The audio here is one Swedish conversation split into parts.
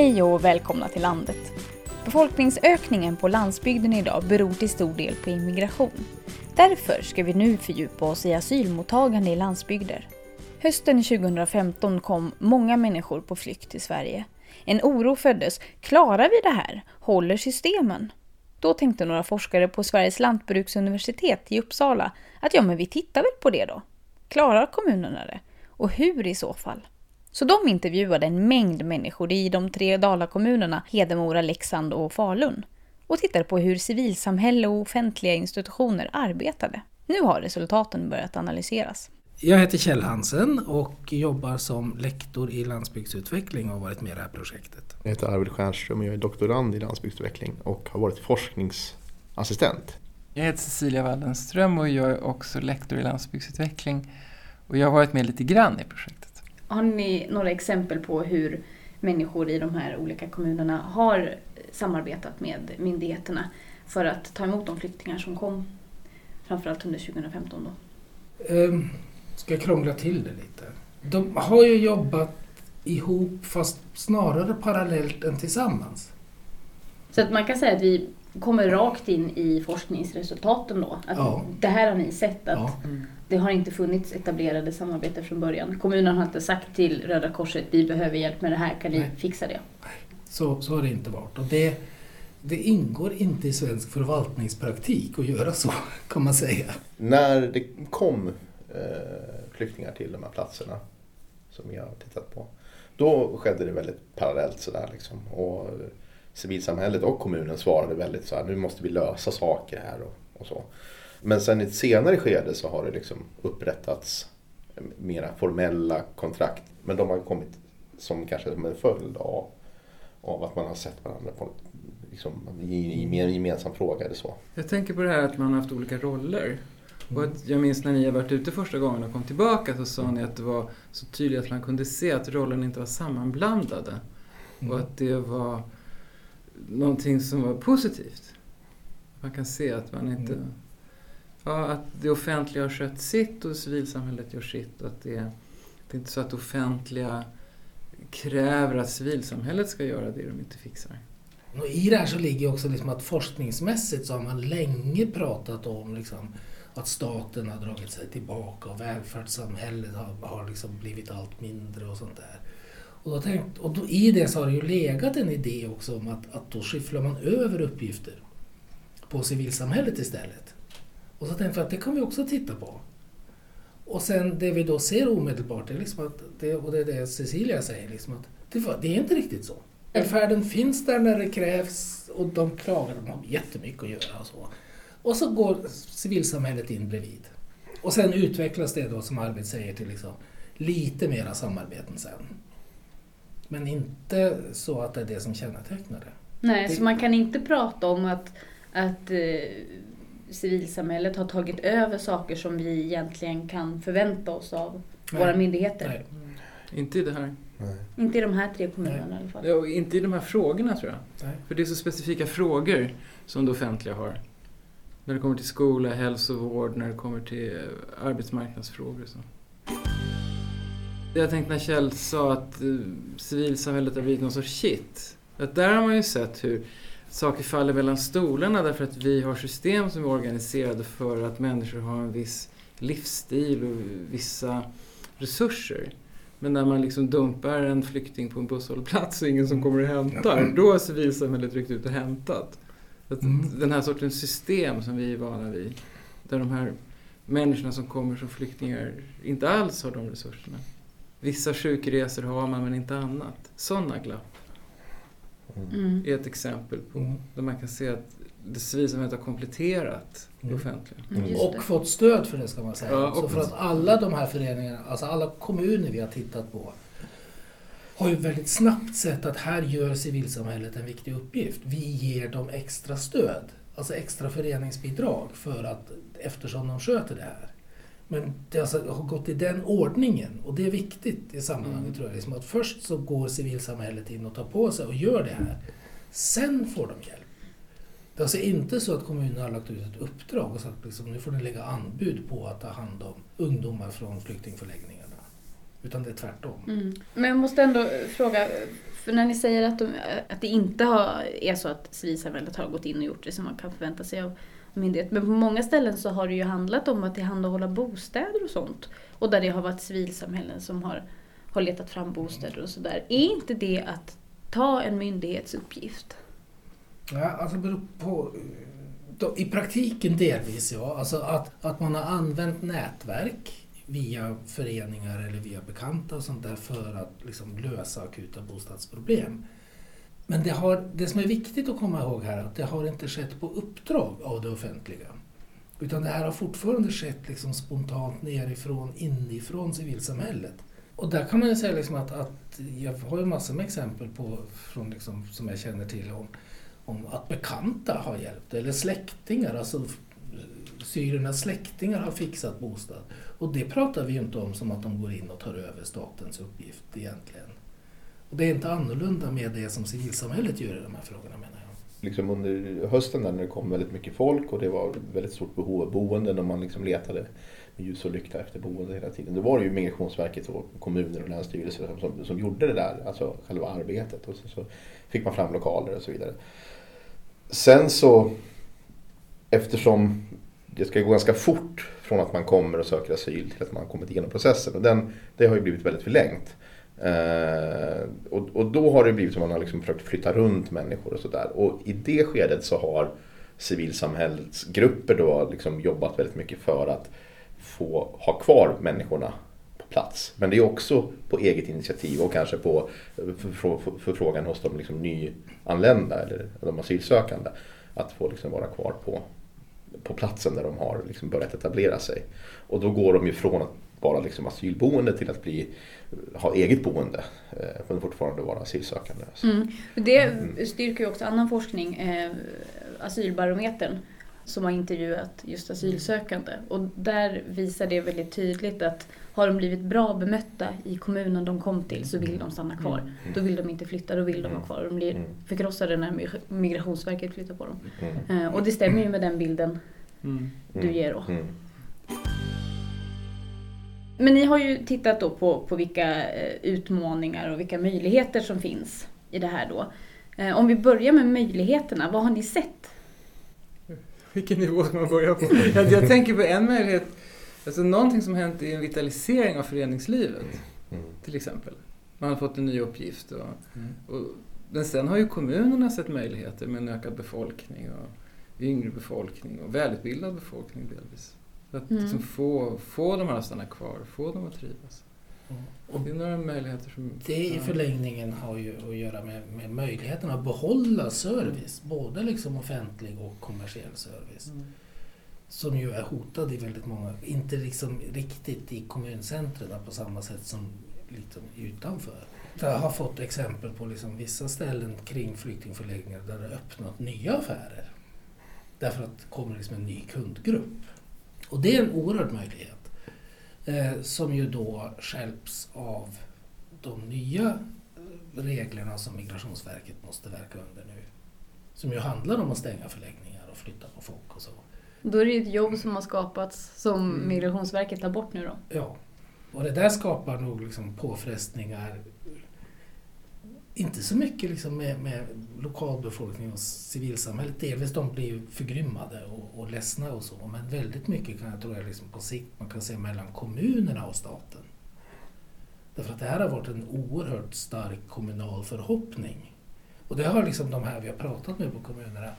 Hej och välkomna till landet. Befolkningsökningen på landsbygden idag beror till stor del på immigration. Därför ska vi nu fördjupa oss i asylmottagande i landsbygder. Hösten 2015 kom många människor på flykt till Sverige. En oro föddes. Klarar vi det här? Håller systemen? Då tänkte några forskare på Sveriges lantbruksuniversitet i Uppsala att ja, men vi tittar väl på det då. Klarar kommunerna det? Och hur i så fall? Så de intervjuade en mängd människor i de tre Dalakommunerna Hedemora, Leksand och Falun och tittade på hur civilsamhälle och offentliga institutioner arbetade. Nu har resultaten börjat analyseras. Jag heter Kjell Hansen och jobbar som lektor i landsbygdsutveckling och har varit med i det här projektet. Jag heter Arvid Stjernström och jag är doktorand i landsbygdsutveckling och har varit forskningsassistent. Jag heter Cecilia Wallenström och jag är också lektor i landsbygdsutveckling och jag har varit med lite grann i projektet. Har ni några exempel på hur människor i de här olika kommunerna har samarbetat med myndigheterna för att ta emot de flyktingar som kom framförallt under 2015 då? Um, ska jag krångla till det lite? De har ju jobbat ihop fast snarare parallellt än tillsammans. Så att man kan säga att vi kommer rakt in i forskningsresultaten då? Att Ja. Det här har ni sett att Ja. Det har inte funnits etablerade samarbeten från början. Kommunen har inte sagt till Röda Korset vi behöver hjälp med det här, kan ni Nej. fixa det? Så, så har det inte varit. Och det, det ingår inte i svensk förvaltningspraktik att göra så, kan man säga. När det kom eh, flyktingar till de här platserna som vi har tittat på, då skedde det väldigt parallellt sådär liksom. Och eh, civilsamhället och kommunen svarade väldigt så här, nu måste vi lösa saker här och, och så. Men sen i ett senare skede så har det liksom upprättats mera formella kontrakt. Men de har kommit som kanske som en följd av, av att man har sett varandra på liksom, i, i en gemensam fråga eller så. Jag tänker på det här att man har haft olika roller. Och att jag minns när ni har varit ute första gången och kom tillbaka så sa ni att det var så tydligt att man kunde se att rollerna inte var sammanblandade. Och att det var någonting som var positivt. Man kan se att man inte... Ja, att det offentliga har skött sitt och civilsamhället gör sitt. Och att det, det är inte så att det offentliga kräver att civilsamhället ska göra det de inte fixar. Och I det här så ligger också liksom att forskningsmässigt så har man länge pratat om liksom att staten har dragit sig tillbaka och välfärdssamhället har, har liksom blivit allt mindre och sånt där. Och, då tänkt, och då, i det så har det ju legat en idé också om att, att då skyfflar man över uppgifter på civilsamhället istället. Och så tänkte jag att det kan vi också titta på. Och sen det vi då ser omedelbart är liksom att, det, och det är det Cecilia säger, liksom att det, det är inte riktigt så. Välfärden finns där när det krävs och de klagar, de har jättemycket att göra och så. Och så går civilsamhället in bredvid. Och sen utvecklas det då som Arvid säger till liksom lite mera samarbeten sen. Men inte så att det är det som kännetecknar det. Nej, Det- så man kan inte prata om att, att eh, civilsamhället har tagit över saker som vi egentligen kan förvänta oss av Nej. våra myndigheter. Nej. Inte i det här. Inte i de här tre kommunerna i alla fall. Ja, och inte i de här frågorna tror jag. Nej. För det är så specifika frågor som det offentliga har. När det kommer till skola, hälsovård, när det kommer till eh, arbetsmarknadsfrågor och så. Jag tänkte när Kjell sa att eh, civilsamhället har blivit någon sorts shit. Att där har man ju sett hur saker faller mellan stolarna därför att vi har system som är organiserade för att människor har en viss livsstil och vissa resurser. Men när man liksom dumpar en flykting på en busshållplats och ingen som kommer och hämtar, då har civilsamhället ryckt ut och hämtat. Att Mm. Den här sortens system som vi är vana vid, där de här människorna som kommer som flyktingar inte alls har de resurserna. Vissa sjukresor har man men inte annat. Sådana glapp Mm. är ett exempel på Mm. där man kan se att det civilsamhället har kompletterat det Mm. offentliga. Mm, Och det. fått stöd för det ska man säga. Ja, så och- för att alla de här föreningarna, alltså alla kommuner vi har tittat på har ju väldigt snabbt sett att här gör civilsamhället en viktig uppgift. Vi ger dem extra stöd, alltså extra föreningsbidrag för att, eftersom de sköter det här. Men det alltså har gått i den ordningen och det är viktigt i sammanhanget Mm. tror jag. Liksom att först så går civilsamhället in och tar på sig och gör det här. Sen får de hjälp. Det är alltså inte så att kommunen har lagt ut ett uppdrag och sagt liksom, nu får ni lägga anbud på att ta hand om ungdomar från flyktingförläggningarna. Utan det är tvärtom. Mm. Men jag måste ändå fråga, för när ni säger att, de, att det inte har, är så att civilsamhället har gått in och gjort det som man kan förvänta sig av myndighet. Men på många ställen så har det ju handlat om att tillhandahålla bostäder och sånt. Och där det har varit civilsamhällen som har, har letat fram bostäder och sådär. Är inte det att ta en myndighetsuppgift? Ja, alltså beror på... Då, I praktiken delvis ja. Alltså att, att man har använt nätverk via föreningar eller via bekanta och sånt där för att liksom lösa akuta bostadsproblem. Men det, har, det som är viktigt att komma ihåg här är att det har inte skett på uppdrag av det offentliga. Utan det här har fortfarande skett liksom spontant nerifrån, inifrån civilsamhället. Och där kan man ju säga liksom att, att jag har ju massor med exempel på, från liksom, som jag känner till om, om att bekanta har hjälpt, eller släktingar, alltså syriernas släktingar har fixat bostad. Och det pratar vi ju inte om som att de går in och tar över statens uppgift egentligen. Och det är inte annorlunda med det som civilsamhället gör i de här frågorna menar jag. Liksom under hösten där när det kom väldigt mycket folk och det var väldigt stort behov av boenden och man liksom letade med ljus och lykta efter boende hela tiden. Då var det ju Migrationsverket och kommuner och länsstyrelser som, som gjorde det där, alltså själva arbetet. Och så, så fick man fram lokaler och så vidare. Sen så, eftersom det ska gå ganska fort från att man kommer och söker asyl till att man kommit igenom processen. Och den, det har ju blivit väldigt förlängt. Eh, och, och, då har det blivit som att man har liksom försökt flytta runt människor och sådär. Och i det skedet så har civilsamhällsgrupper då liksom jobbat väldigt mycket för att få ha kvar människorna på plats. Men det är också på eget initiativ och kanske på förfrågan hos de liksom nyanlända eller de asylsökande att få liksom vara kvar på, på platsen där de har liksom börjat etablera sig. Och då går de ju från att vara liksom asylboende till att bli, ha eget boende eh, men fortfarande vara asylsökande. Mm. Det mm. styrker ju också annan forskning, eh, Asylbarometern, som har intervjuat just asylsökande. Och där visar det väldigt tydligt att har de blivit bra bemötta i kommunen de kom till så vill de stanna kvar. Mm. Då vill de inte flytta, då vill de vara kvar. De blir mm. förkrossade när Migrationsverket flyttar på dem. Mm. Eh, och det stämmer ju med den bilden mm. du ger då. Mm. Men ni har ju tittat då på, på vilka eh, utmaningar och vilka möjligheter som finns i det här då. Eh, om vi börjar med möjligheterna, vad har ni sett? Vilken nivå ska man börja på? Jag, jag tänker på en möjlighet, alltså någonting som hänt är en vitalisering av föreningslivet. Mm. Till exempel. Man har fått en ny uppgift. Och, mm. och, men sen har ju kommunerna sett möjligheter med en ökad befolkning och yngre befolkning och välutbildad befolkning delvis. Att mm. liksom få, få de här att stanna kvar, få dem att trivas. Mm. Och det är några möjligheter som... Det i förlängningen har ju att göra med, med möjligheten att behålla service, mm. både liksom offentlig och kommersiell service. Mm. Som ju är hotad i väldigt många, inte liksom riktigt i kommuncentren på samma sätt som liksom utanför. Jag har fått exempel på liksom vissa ställen kring flyktingförläggningar där det öppnat nya affärer. Därför att det kommer liksom en ny kundgrupp. Och det är en oerhörd möjlighet eh, som ju då skälps av de nya reglerna som Migrationsverket måste verka under nu. Som ju handlar om att stänga förläggningar och flytta på folk och så. Då är det ju ett jobb som har skapats som mm. Migrationsverket tar bort nu då? Ja. Och det där skapar nog liksom påfrestningar inte så mycket liksom med, med lokalbefolkning och civilsamhället. Delvis de blir förgrymmade och, och ledsna och så. Men väldigt mycket kan jag tro liksom på sikt man kan se mellan kommunerna och staten. Därför att det här har varit en oerhört stark kommunal förhoppning. Och det har liksom de här vi har pratat med på kommunerna,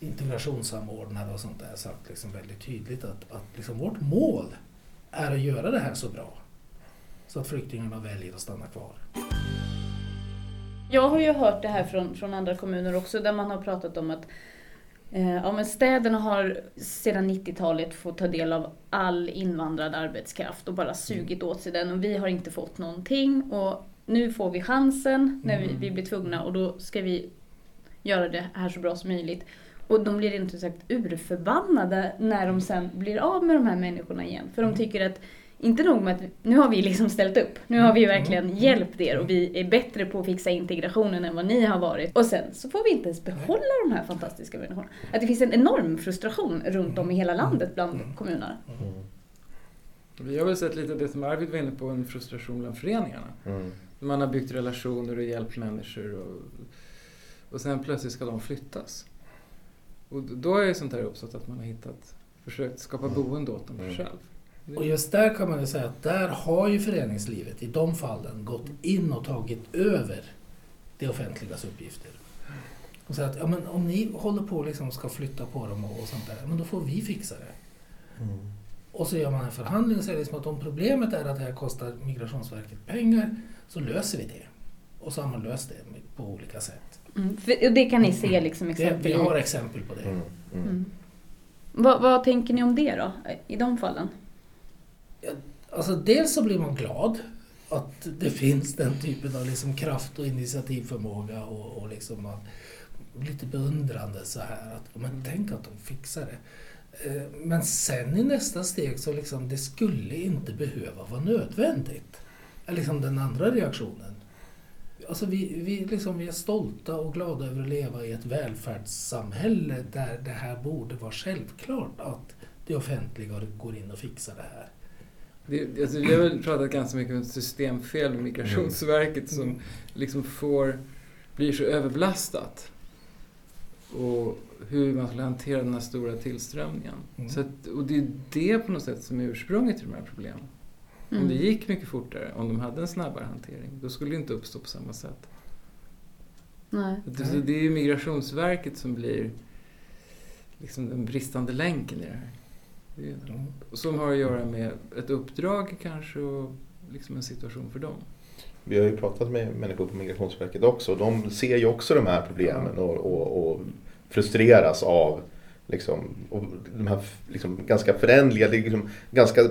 integrationssamordnare och sånt där, sagt liksom väldigt tydligt att, att liksom vårt mål är att göra det här så bra så att flyktingarna väljer att stanna kvar. Jag har ju hört det här från, från andra kommuner också där man har pratat om att eh, ja, men städerna har sedan 90-talet fått ta del av all invandrad arbetskraft och bara sugit åt sig den och vi har inte fått någonting. Och nu får vi chansen när vi, vi blir tvungna och då ska vi göra det här så bra som möjligt. Och de blir inte sagt urförbannade när de sen blir av med de här människorna igen. För de tycker att inte nog med att nu har vi liksom ställt upp. Nu har vi verkligen mm. hjälpt er och vi är bättre på att fixa integrationen än vad ni har varit. Och sen så får vi inte ens behålla de här fantastiska människorna. Att det finns en enorm frustration runt om i hela landet bland kommunerna. Vi har väl sett lite det som Arvid var inne på, en frustration bland föreningarna. Mm. Man har byggt relationer och hjälpt människor och, och sen plötsligt ska de flyttas. Och då är ju sånt här uppstått att man har hittat, försökt skapa boende åt dem Mm. själv. Det- Och just där kan man ju säga att där har ju föreningslivet i de fallen gått in och tagit över det offentligas uppgifter. Och säger att ja, men om ni håller på och liksom ska flytta på dem och, och sånt där, men då får vi fixa det. Och så gör man en förhandling och säger liksom att om problemet är att det här kostar Migrationsverket pengar så löser vi det. Och så har man löst det på olika sätt. Mm. Det kan ni se liksom Det, exempel vi i. har exempel på det. Mm. Mm. Mm. Vad, vad tänker ni om det då, i de fallen? Alltså dels så blir man glad att det finns den typen av liksom kraft och initiativförmåga och, och liksom man, lite beundrande så här att men tänk att de fixar det. Eh, men sen i nästa steg så liksom det skulle inte behöva vara nödvändigt. Är liksom den andra reaktionen. Alltså vi, vi, liksom, vi är stolta och glada över att leva i ett välfärdssamhälle där det här borde vara självklart att det offentliga går in och fixar det här. Det, alltså, vi har väl pratat ganska mycket om systemfel med Migrationsverket som Mm. liksom får, blir så överbelastat. Och hur man skulle hantera den här stora tillströmningen. Mm. Så att, och det är det på något sätt som är ursprunget till de här problemen. Om Mm. det gick mycket fortare, om de hade en snabbare hantering, då skulle det inte uppstå på samma sätt. Nej. Det, så det är ju Migrationsverket som blir liksom den bristande länken i det här. Mm. som har att göra med ett uppdrag kanske och liksom en situation för dem. Vi har ju pratat med människor på Migrationsverket också. De ser ju också de här problemen och, och, och frustreras av liksom, och de här liksom, ganska förändliga, liksom, ganska,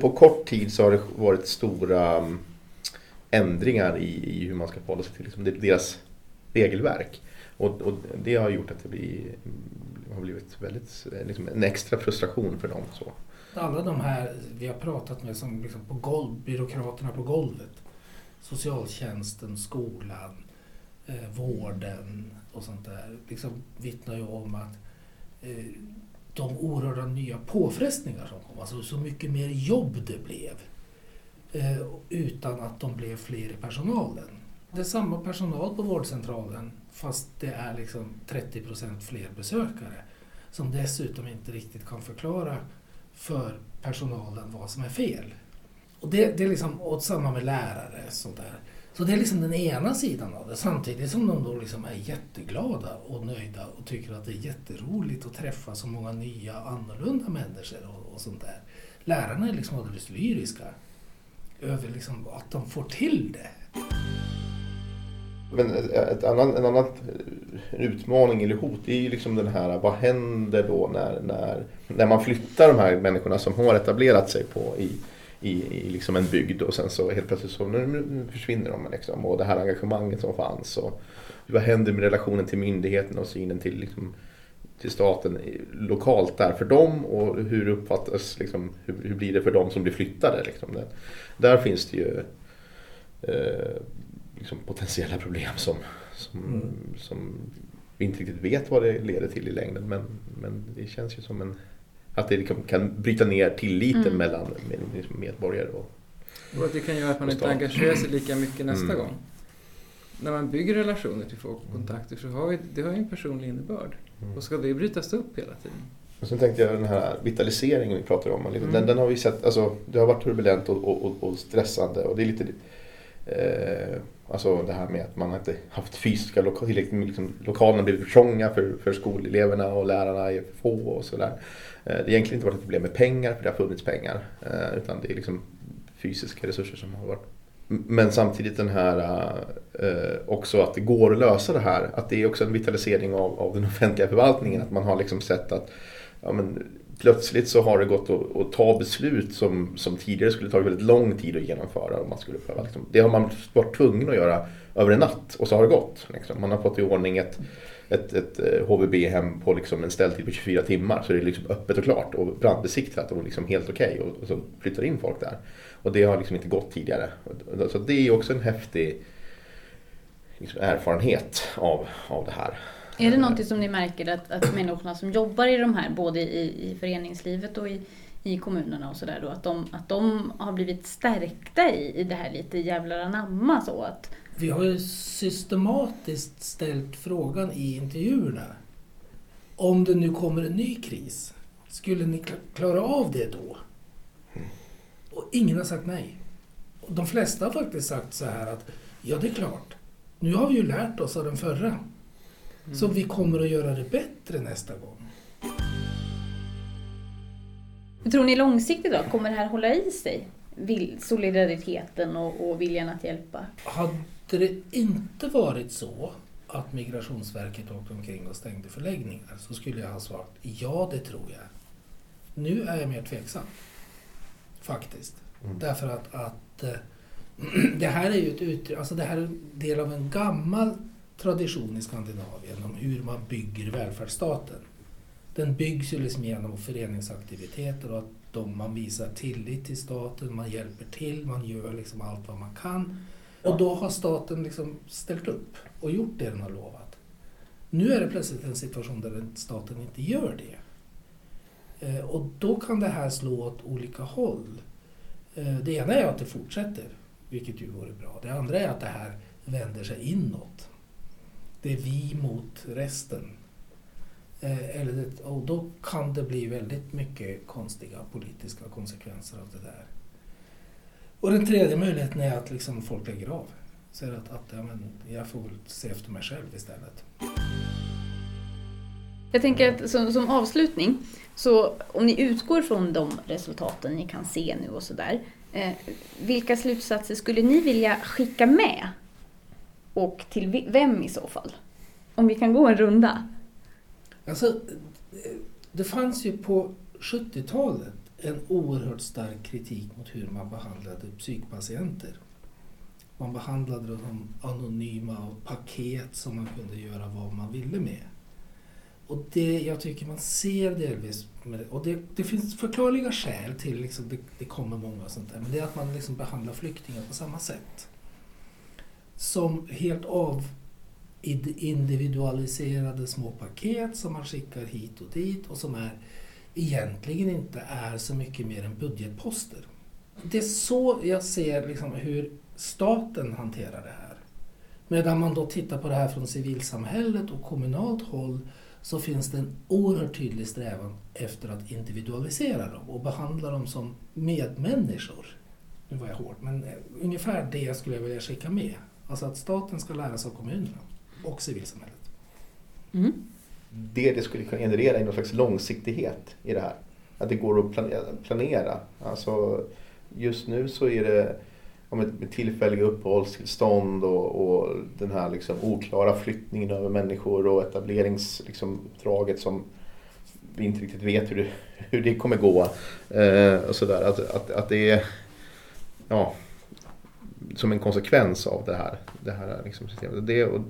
på kort tid så har det varit stora um, ändringar i, i hur man ska förhålla sig till liksom, deras regelverk. Och, och det har gjort att det blir, har blivit väldigt, eh, liksom, en extra frustration för dem. Så. Alla de här vi har pratat med som liksom på golv, byråkraterna på golvet. Socialtjänsten, skolan, eh, vården och sånt där. Liksom vittnar ju om att eh, de oerhörda nya påfrestningar som kom, alltså så mycket mer jobb det blev. Eh, utan att de blev fler i personalen. Det är samma personal på vårdcentralen fast det är liksom 30 procent fler besökare. Som dessutom inte riktigt kan förklara för personalen vad som är fel. Och det, det är liksom, och samma med lärare. Sånt där. Så det är liksom den ena sidan av det. Samtidigt som de då liksom är jätteglada och nöjda och tycker att det är jätteroligt att träffa så många nya annorlunda människor och, och sånt där. Lärarna är liksom alldeles lyriska över liksom att de får till det. Men ett, annan, en annan utmaning eller hot är ju liksom den här, vad händer då när, när, när man flyttar de här människorna som har etablerat sig på i, i, i liksom en bygd och sen så helt plötsligt så nu, försvinner de liksom, och det här engagemanget som fanns. Och vad händer med relationen till myndigheten och synen till, liksom, till staten lokalt där för dem och hur uppfattas, liksom, hur, hur blir det för dem som blir flyttade? Liksom. Där finns det ju eh, liksom potentiella problem som, som, Mm. som vi inte riktigt vet vad det leder till i längden. Men, men det känns ju som en, att det liksom kan bryta ner tilliten Mm. mellan med, liksom medborgare. Och, Och att det kan göra att man inte engagerar sig lika mycket nästa Mm. gång. När man bygger relationer till folk och kontakter så har ju, det har ju en personlig innebörd. Mm. Och ska det brytas upp hela tiden? Och sen tänkte jag den här vitaliseringen vi pratar om. Liksom, Mm. den, den har vi sett, alltså, det har varit turbulent och, och, och, och stressande. Och det är lite eh, Alltså det här med att man inte haft fysiska lokaler, liksom, liksom, lokalerna har blivit för trånga för, för skoleleverna och lärarna är för få och sådär. Eh, det har egentligen inte varit ett problem med pengar, för det har funnits pengar. Eh, utan det är liksom fysiska resurser som har varit men samtidigt den här eh, eh, också att det går att lösa det här. Att det är också en vitalisering av, av den offentliga förvaltningen. Att man har liksom sett att ja, men, plötsligt så har det gått att, att ta beslut som, som tidigare skulle tagit väldigt lång tid att genomföra. Och man skulle behöva, liksom, det har man varit tvungen att göra över en natt och så har det gått. Liksom. Man har fått i ordning ett, ett, ett eh, HVB-hem på liksom en ställtid på 24 timmar så det är liksom öppet och klart och brandbesiktat och liksom helt okej och, och så flyttar in folk där. Och det har liksom inte gått tidigare. Så det är också en häftig liksom, erfarenhet av, av det här. Är det någonting som ni märker att, att människorna som jobbar i de här, både i, i föreningslivet och i, i kommunerna och sådär då, att de, att de har blivit stärkta i, i det här lite jävlar anamma så att Vi har ju systematiskt ställt frågan i intervjuerna. Om det nu kommer en ny kris, skulle ni klara av det då? Och ingen har sagt nej. Och de flesta har faktiskt sagt så här att ja, det är klart. Nu har vi ju lärt oss av den förra. Så vi kommer att göra det bättre nästa gång. Tror ni långsiktigt då, kommer det här hålla i sig? Vill, solidariteten och, och viljan att hjälpa? Hade det inte varit så att Migrationsverket åkte omkring och stängde förläggningar så skulle jag ha svarat ja, det tror jag. Nu är jag mer tveksam. Faktiskt. Mm. Därför att, att eh, det här är ju ett uttryck, alltså det här är en del av en gammal tradition i Skandinavien om hur man bygger välfärdsstaten. Den byggs ju liksom genom föreningsaktiviteter och att de, man visar tillit till staten, man hjälper till, man gör liksom allt vad man kan. Och då har staten liksom ställt upp och gjort det den har lovat. Nu är det plötsligt en situation där staten inte gör det. Eh, och då kan det här slå åt olika håll. Eh, det ena är att det fortsätter, vilket ju vore bra. Det andra är att det här vänder sig inåt. Det är vi mot resten. Eh, Eller och då kan det bli väldigt mycket konstiga politiska konsekvenser av det där. Och den tredje möjligheten är att liksom folk lägger av. Säger att, att ja, men jag får väl se efter mig själv istället. Jag tänker att som, som avslutning, så om ni utgår från de resultaten ni kan se nu och sådär, eh, vilka slutsatser skulle ni vilja skicka med? Och till vem i så fall? Om vi kan gå en runda. Alltså, det fanns ju på 70-talet en oerhört stark kritik mot hur man behandlade psykpatienter. Man behandlade dem som anonyma och paket som man kunde göra vad man ville med. Och det jag tycker man ser delvis, med det, och det, det finns förklarliga skäl till liksom det, det kommer många och sånt där, men det är att man liksom behandlar flyktingar på samma sätt. Som helt av individualiserade små paket som man skickar hit och dit och som är egentligen inte är så mycket mer än budgetposter. Det är så jag ser liksom hur staten hanterar det här. Medan man då tittar på det här från civilsamhället och kommunalt håll så finns det en oerhört tydlig strävan efter att individualisera dem och behandla dem som medmänniskor. Nu var jag hård, men eh, ungefär det skulle jag vilja skicka med. Alltså att staten ska lära sig av kommunerna och civilsamhället. Mm. det det skulle kunna generera är någon slags långsiktighet i det här. Att det går att planera. Alltså, just nu så är det ja, med, tillfälliga uppehållstillstånd och, och den här liksom oklara flyttningen över människor och etableringsuppdraget liksom, som vi inte riktigt vet hur det, hur det kommer gå. Eh, och sådär. Att, att, att det är ja, som en konsekvens av det här, det här liksom systemet. Det, och,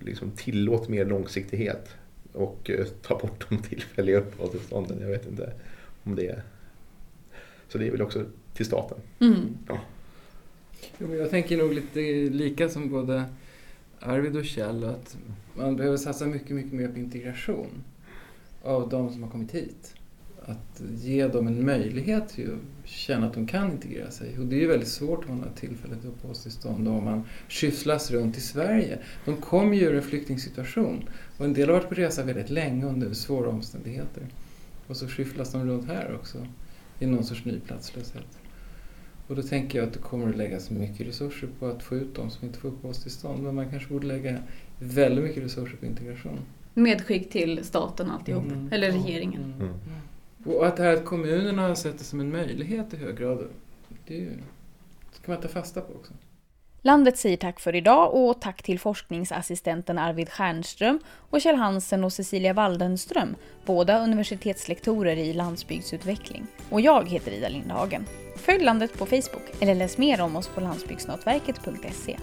liksom tillåt mer långsiktighet och eh, ta bort de tillfälliga uppehållstillstånden. Jag vet inte om det är... Så det är väl också till staten. Mm. Jo, men Jag tänker nog lite lika som både Arvid och Kjell att man behöver satsa mycket, mycket mer på integration av de som har kommit hit. Att ge dem en möjlighet till att känna att de kan integrera sig. Och det är ju väldigt svårt om man har tillfälligt uppehållstillstånd och om man skyfflas runt i Sverige. De kommer ju ur en flyktingsituation och en del har varit på resa väldigt länge under svåra omständigheter. Och så skyfflas de runt här också i någon sorts ny platslöshet. Och då tänker jag att det kommer att läggas mycket resurser på att få ut de som inte får uppehållstillstånd. Men man kanske borde lägga väldigt mycket resurser på integration. Medskick till staten alltihop, Mm. eller regeringen. Mm. Mm. Och att det här att kommunerna har sett det som en möjlighet i hög grad, det ju, ska man ta fasta på också. Landet säger tack för idag och tack till forskningsassistenten Arvid Stjernström och Kjell Hansen och Cecilia Waldenström, båda universitetslektorer i landsbygdsutveckling. Och jag heter Ida Lindhagen. Följ landet på Facebook eller läs mer om oss på landsbygdsnätverket.se.